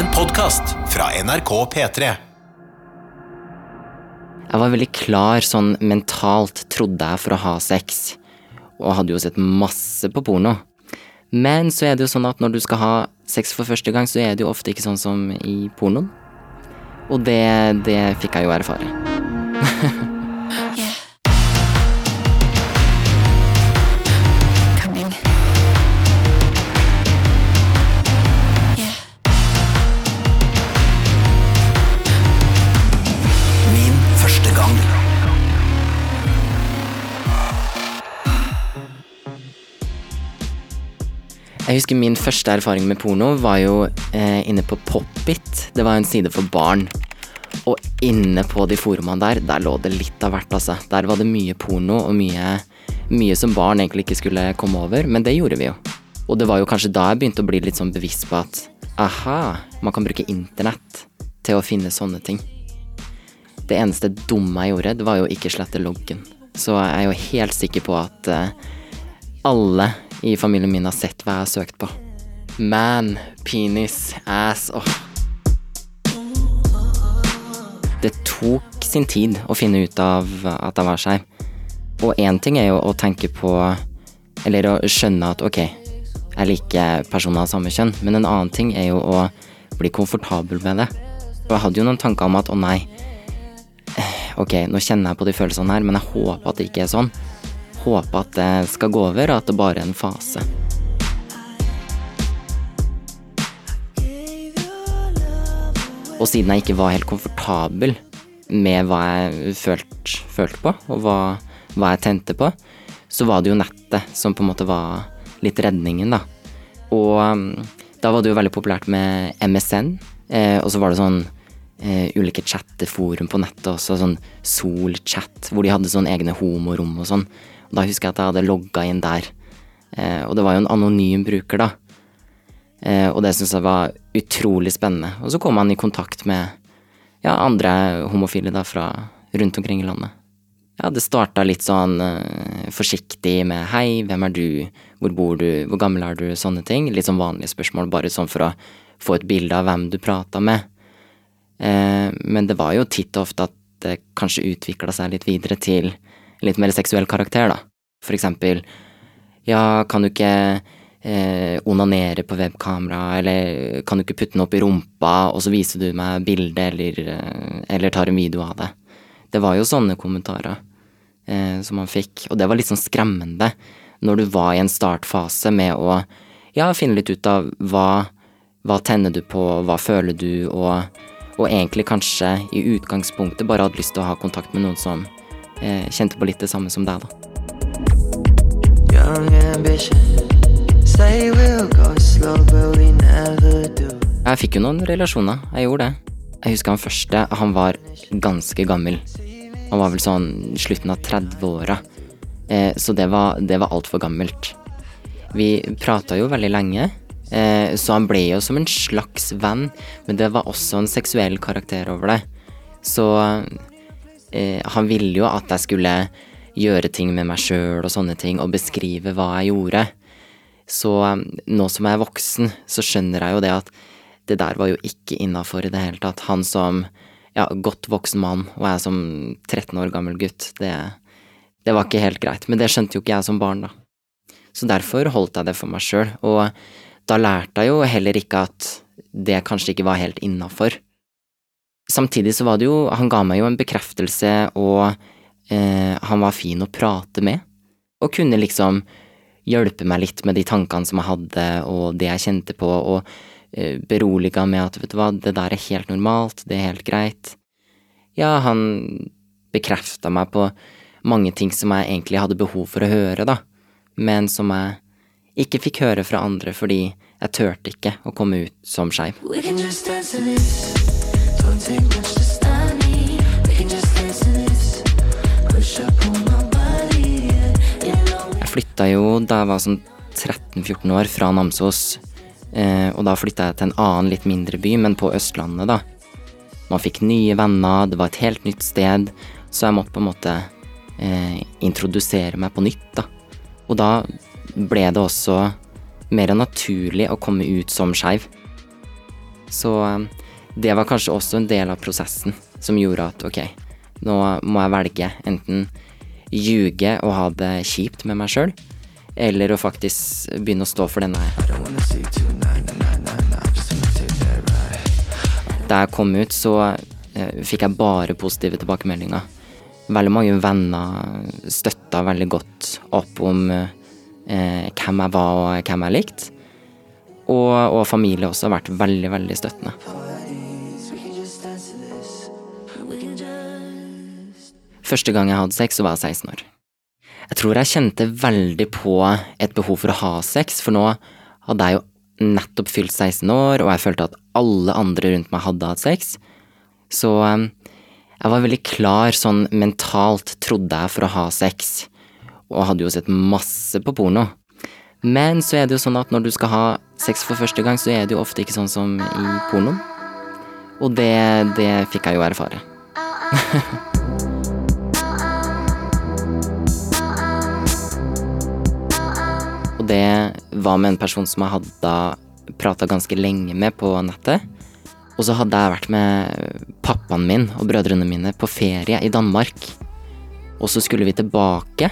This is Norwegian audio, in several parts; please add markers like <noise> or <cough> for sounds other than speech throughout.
En podkast fra NRK P3. Jeg var veldig klar sånn mentalt, trodde jeg, for å ha sex. Og hadde jo sett masse på porno. Men så er det jo sånn at når du skal ha sex for første gang, så er det jo ofte ikke sånn som i pornoen. Og det, det fikk jeg jo erfare. <laughs> Jeg husker min første erfaring med porno var jo eh, inne på Popit. Det var en side for barn. Og inne på de forumene der, der lå det litt av hvert, altså. Der var det mye porno og mye, mye som barn egentlig ikke skulle komme over, men det gjorde vi jo. Og det var jo kanskje da jeg begynte å bli litt sånn bevisst på at aha, man kan bruke internett til å finne sånne ting. Det eneste dumme jeg gjorde, det var jo ikke slette loggen. Så jeg er jo helt sikker på at eh, alle i familien min har sett hva jeg har søkt på. Man, penis, ass åh. Det tok sin tid å finne ut av at jeg var skeiv. Og én ting er jo å tenke på Eller å skjønne at ok, jeg liker personer av samme kjønn, men en annen ting er jo å bli komfortabel med det. Og jeg hadde jo noen tanker om at å nei, eh, ok, nå kjenner jeg på de følelsene her, men jeg håper at det ikke er sånn håpe at det skal gå over, og at det bare er en fase. Og siden jeg ikke var helt komfortabel med hva jeg følte, følte på, og hva, hva jeg tente på, så var det jo nettet som på en måte var litt redningen, da. Og um, da var det jo veldig populært med MSN, eh, og så var det sånn eh, ulike chatteforum på nettet også, sånn Sol-chat, hvor de hadde sånn egne homorom og sånn. Og da husker jeg at jeg hadde logga inn der. Eh, og det var jo en anonym bruker, da. Eh, og det syntes jeg var utrolig spennende. Og så kom han i kontakt med ja, andre homofile da fra rundt omkring i landet. Ja, det starta litt sånn eh, forsiktig med hei, hvem er du, hvor bor du, hvor gammel er du, sånne ting. Litt sånn vanlige spørsmål, bare sånn for å få et bilde av hvem du prata med. Eh, men det var jo titt og ofte at det kanskje utvikla seg litt videre til litt mer seksuell karakter, da. For eksempel, ja, kan du ikke eh, onanere på webkamera, eller kan du ikke putte den opp i rumpa, og så viser du meg bildet, eller, eh, eller tar en video av det. Det var jo sånne kommentarer eh, som man fikk, og det var litt sånn skremmende når du var i en startfase med å ja, finne litt ut av hva, hva tenner du på, hva føler du, og, og egentlig kanskje i utgangspunktet bare hadde lyst til å ha kontakt med noen som kjente på litt det samme som deg, da. Jeg fikk jo noen relasjoner, jeg gjorde det. Jeg husker han første, han var ganske gammel. Han var vel sånn slutten av 30-åra. Eh, så det var, det var altfor gammelt. Vi prata jo veldig lenge, eh, så han ble jo som en slags venn, men det var også en seksuell karakter over det. Så eh, han ville jo at jeg skulle gjøre ting med meg sjøl og sånne ting, og beskrive hva jeg gjorde. Så um, nå som jeg er voksen, så skjønner jeg jo det at det der var jo ikke innafor i det hele tatt. Han som ja, godt voksen mann, og jeg som 13 år gammel gutt, det, det var ikke helt greit. Men det skjønte jo ikke jeg som barn, da. Så derfor holdt jeg det for meg sjøl, og da lærte jeg jo heller ikke at det kanskje ikke var helt innafor. Samtidig så var det jo Han ga meg jo en bekreftelse, og eh, han var fin å prate med, og kunne liksom hjelpe meg litt med de tankene som jeg hadde, og det jeg kjente på, og eh, beroliga med at vet du hva, det der er helt normalt, det er helt greit. Ja, han bekrefta meg på mange ting som jeg egentlig hadde behov for å høre, da, men som jeg ikke fikk høre fra andre fordi jeg turte ikke å komme ut som skeiv. Jeg flytta jo da jeg var sånn 13-14 år fra Namsos, eh, og da flytta jeg til en annen, litt mindre by, men på Østlandet, da. Man fikk nye venner, det var et helt nytt sted, så jeg måtte på en måte eh, introdusere meg på nytt, da. Og da ble det også mer naturlig å komme ut som skeiv. Så eh, det var kanskje også en del av prosessen som gjorde at ok, nå må jeg velge enten ljuge og ha det kjipt med meg sjøl, eller å faktisk begynne å stå for den jeg er. Da jeg kom ut, så eh, fikk jeg bare positive tilbakemeldinger. Veldig mange venner støtta veldig godt opp om eh, hvem jeg var og hvem jeg likte. Og, og familie også har vært veldig, veldig støttende. Første gang jeg hadde sex, så var jeg 16 år. Jeg tror jeg kjente veldig på et behov for å ha sex, for nå hadde jeg jo nettopp fylt 16 år, og jeg følte at alle andre rundt meg hadde hatt sex. Så eh, jeg var veldig klar sånn mentalt, trodde jeg, for å ha sex. Og hadde jo sett masse på porno. Men så er det jo sånn at når du skal ha sex for første gang, så er det jo ofte ikke sånn som i pornoen. Og det, det fikk jeg jo erfare. <laughs> det var med en person som jeg hadde prata ganske lenge med på nettet. Og så hadde jeg vært med pappaen min og brødrene mine på ferie i Danmark. Og så skulle vi tilbake,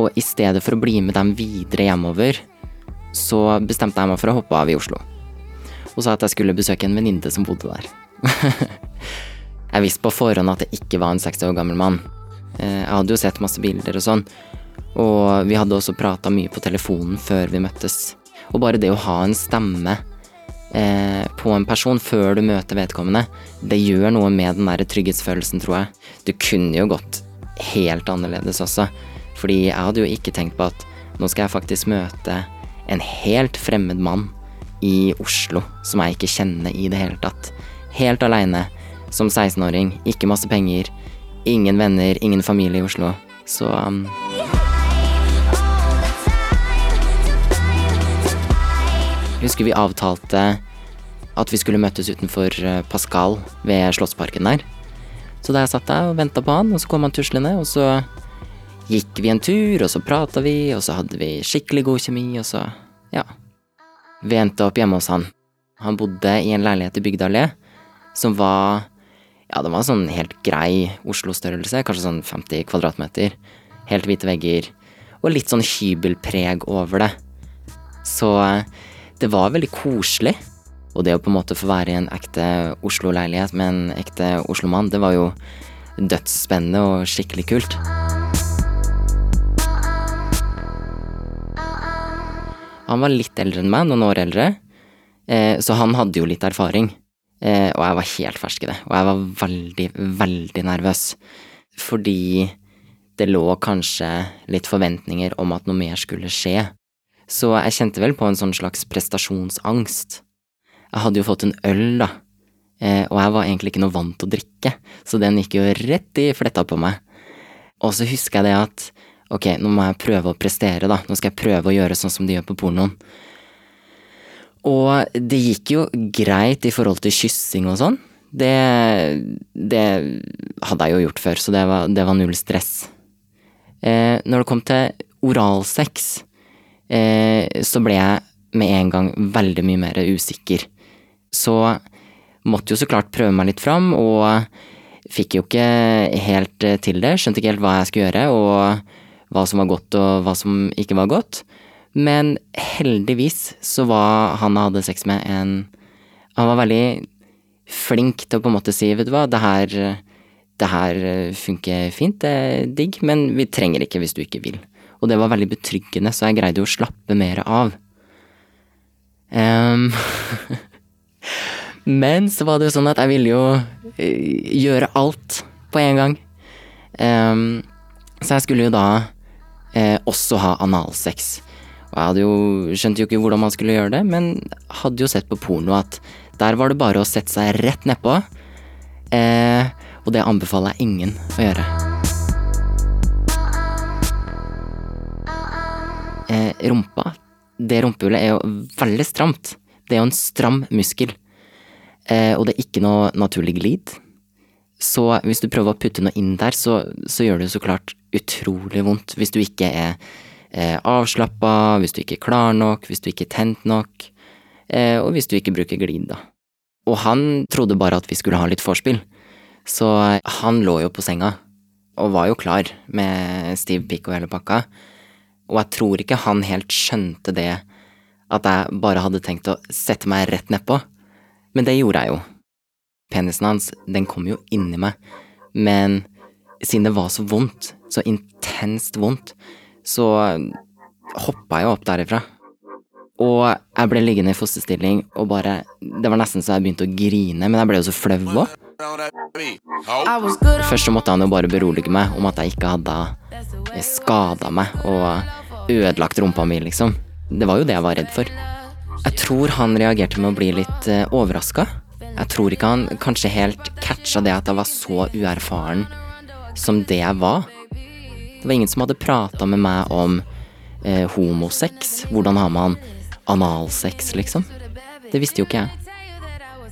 og i stedet for å bli med dem videre hjemover, så bestemte jeg meg for å hoppe av i Oslo. Og sa at jeg skulle besøke en venninne som bodde der. <laughs> jeg visste på forhånd at det ikke var en 60 år gammel mann. Eh, Jeg hadde jo sett masse bilder og sånn, og vi hadde også prata mye på telefonen før vi møttes. Og bare det å ha en stemme eh, på en person før du møter vedkommende, det gjør noe med den der trygghetsfølelsen, tror jeg. Du kunne jo gått helt annerledes også. Fordi jeg hadde jo ikke tenkt på at nå skal jeg faktisk møte en helt fremmed mann i Oslo som jeg ikke kjenner i det hele tatt. Helt aleine som 16-åring, ikke masse penger, ingen venner, ingen familie i Oslo. Så um, husker vi avtalte at vi skulle møtes utenfor eh, Pascal ved Slottsparken der. Så da jeg satt der og venta på han, og så kom han tuslende, og så gikk vi en tur, og så prata vi, og så hadde vi skikkelig god kjemi, og så ja. Vi endte opp hjemme hos han. Han bodde i en leilighet i Bygdøy allé som var ja, det var sånn helt grei Oslo-størrelse, kanskje sånn 50 kvadratmeter. Helt hvite vegger, og litt sånn hybelpreg over det. Så eh, det var veldig koselig. Og det å på en måte få være i en ekte Oslo-leilighet med en ekte Oslo-mann, det var jo dødsspennende og skikkelig kult. Han var litt eldre enn meg, noen år eldre, eh, så han hadde jo litt erfaring. Eh, og jeg var helt fersk i det, og jeg var veldig, veldig nervøs. Fordi det lå kanskje litt forventninger om at noe mer skulle skje. Så jeg kjente vel på en sånn slags prestasjonsangst. Jeg hadde jo fått en øl, da, eh, og jeg var egentlig ikke noe vant til å drikke, så den gikk jo rett i fletta på meg. Og så husker jeg det at ok, nå må jeg prøve å prestere, da, nå skal jeg prøve å gjøre sånn som de gjør på pornoen. Og det gikk jo greit i forhold til kyssing og sånn. Det, det hadde jeg jo gjort før, så det var, det var null stress. Eh, når det kom til oralsex, så ble jeg med en gang veldig mye mer usikker. Så måtte jo så klart prøve meg litt fram, og fikk jo ikke helt eh, til det. Skjønte ikke helt hva jeg skulle gjøre, og hva som var godt og hva som ikke var godt. Men heldigvis så var han jeg hadde sex med, en Han var veldig flink til å på en måte si, vet du hva, det her det her funker fint, det er digg, men vi trenger ikke hvis du ikke vil. Og det var veldig betryggende, så jeg greide jo å slappe mer av. Um, <laughs> men så var det jo sånn at jeg ville jo eh, gjøre alt på en gang. Um, så jeg skulle jo da eh, også ha analsex. Og jeg hadde jo, skjønte jo ikke hvordan man skulle gjøre det, men hadde jo sett på porno at der var det bare å sette seg rett nedpå. Eh, og det anbefaler jeg ingen å gjøre. Eh, rumpa, det rumpehullet er jo veldig stramt. Det er jo en stram muskel. Eh, og det er ikke noe naturlig glid. Så hvis du prøver å putte noe inn der, så, så gjør det jo så klart utrolig vondt hvis du ikke er eh, avslappa, hvis du ikke er klar nok, hvis du ikke er tent nok, eh, og hvis du ikke bruker glid, da. Og han trodde bare at vi skulle ha litt vorspiel. Så han lå jo på senga, og var jo klar med stiv pikk og hele pakka. Og jeg tror ikke han helt skjønte det, at jeg bare hadde tenkt å sette meg rett nedpå. Men det gjorde jeg jo. Penisen hans, den kom jo inni meg. Men siden det var så vondt, så intenst vondt, så hoppa jeg opp derifra. Og jeg ble liggende i fosterstilling og bare Det var nesten så jeg begynte å grine, men jeg ble jo så flau òg. Først så måtte han jo bare berolige meg om at jeg ikke hadde skada meg og ødelagt rumpa mi, liksom. Det var jo det jeg var redd for. Jeg tror han reagerte med å bli litt uh, overraska. Jeg tror ikke han kanskje helt catcha det at jeg var så uerfaren som det jeg var. Det var ingen som hadde prata med meg om eh, homosex. Hvordan har man analsex, liksom? Det visste jo ikke jeg.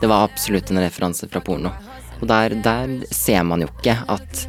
Det var absolutt en referanse fra porno. Og der, der ser man jo ikke at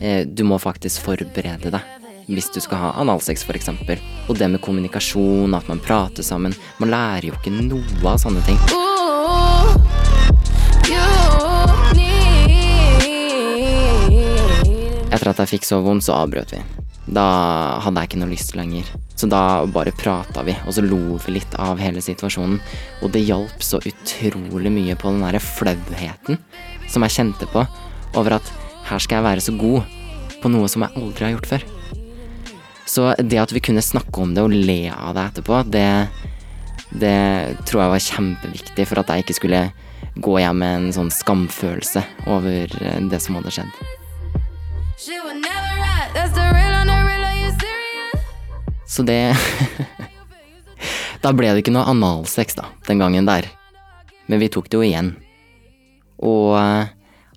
eh, du må faktisk forberede deg hvis du skal ha analsex, eksempel. Og det med kommunikasjon, at man prater sammen. Man lærer jo ikke noe av sånne ting. Etter at jeg fikk så vondt, så avbrøt vi. Da hadde jeg ikke noe lyst lenger. Så da bare prata vi, og så lo vi litt av hele situasjonen. Og det hjalp så utrolig mye på den derre flauheten som jeg kjente på over at her skal jeg være så god på noe som jeg aldri har gjort før. Så det at vi kunne snakke om det og le av det etterpå, det, det tror jeg var kjempeviktig for at jeg ikke skulle gå hjem med en sånn skamfølelse over eh, det som hadde skjedd. Så det <laughs> Da ble det ikke noe analsex, da, den gangen der. Men vi tok det jo igjen. Og eh,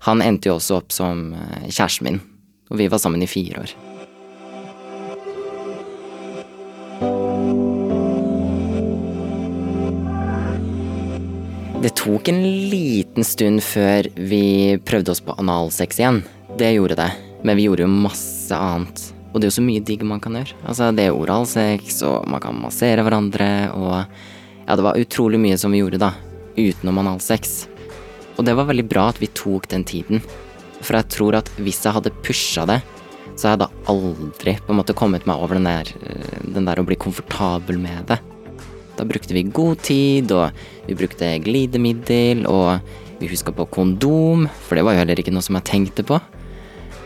han endte jo også opp som eh, kjæresten min. Og vi var sammen i fire år. Det tok en liten stund før vi prøvde oss på analsex igjen. Det gjorde det. Men vi gjorde jo masse annet. Og det er jo så mye digg man kan gjøre. Altså, det er oralsex, og man kan massere hverandre, og Ja, det var utrolig mye som vi gjorde, da. Utenom analsex. Og det var veldig bra at vi tok den tiden. For jeg tror at hvis jeg hadde pusha det, så hadde jeg aldri på en måte kommet meg over den der, eh, den der å bli komfortabel med det. Da brukte vi god tid, og vi brukte glidemiddel, og vi huska på kondom, for det var jo heller ikke noe som jeg tenkte på.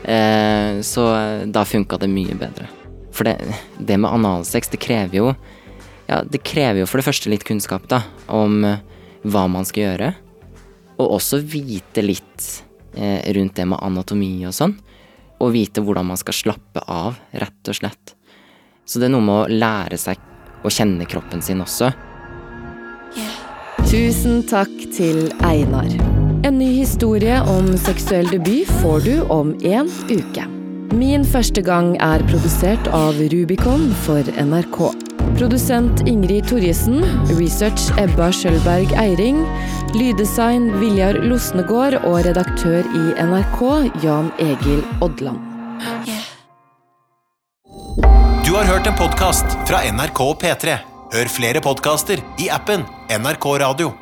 Eh, så da funka det mye bedre. For det, det med analsex, det krever jo Ja, det krever jo for det første litt kunnskap, da, om eh, hva man skal gjøre. Og også vite litt eh, rundt det med anatomi og sånn. Og vite hvordan man skal slappe av, rett og slett. Så det er noe med å lære seg å kjenne kroppen sin også. Tusen takk til Einar. En ny historie om seksuell debut får du om en uke. Min første gang er produsert av Rubicon for NRK. Produsent Ingrid Torjesen, research Ebba Skjølberg Eiring, lyddesign Viljar Losnegård og redaktør i NRK Jan Egil Odland. Du har hørt en podkast fra NRK P3. Hør flere podkaster i appen NRK Radio.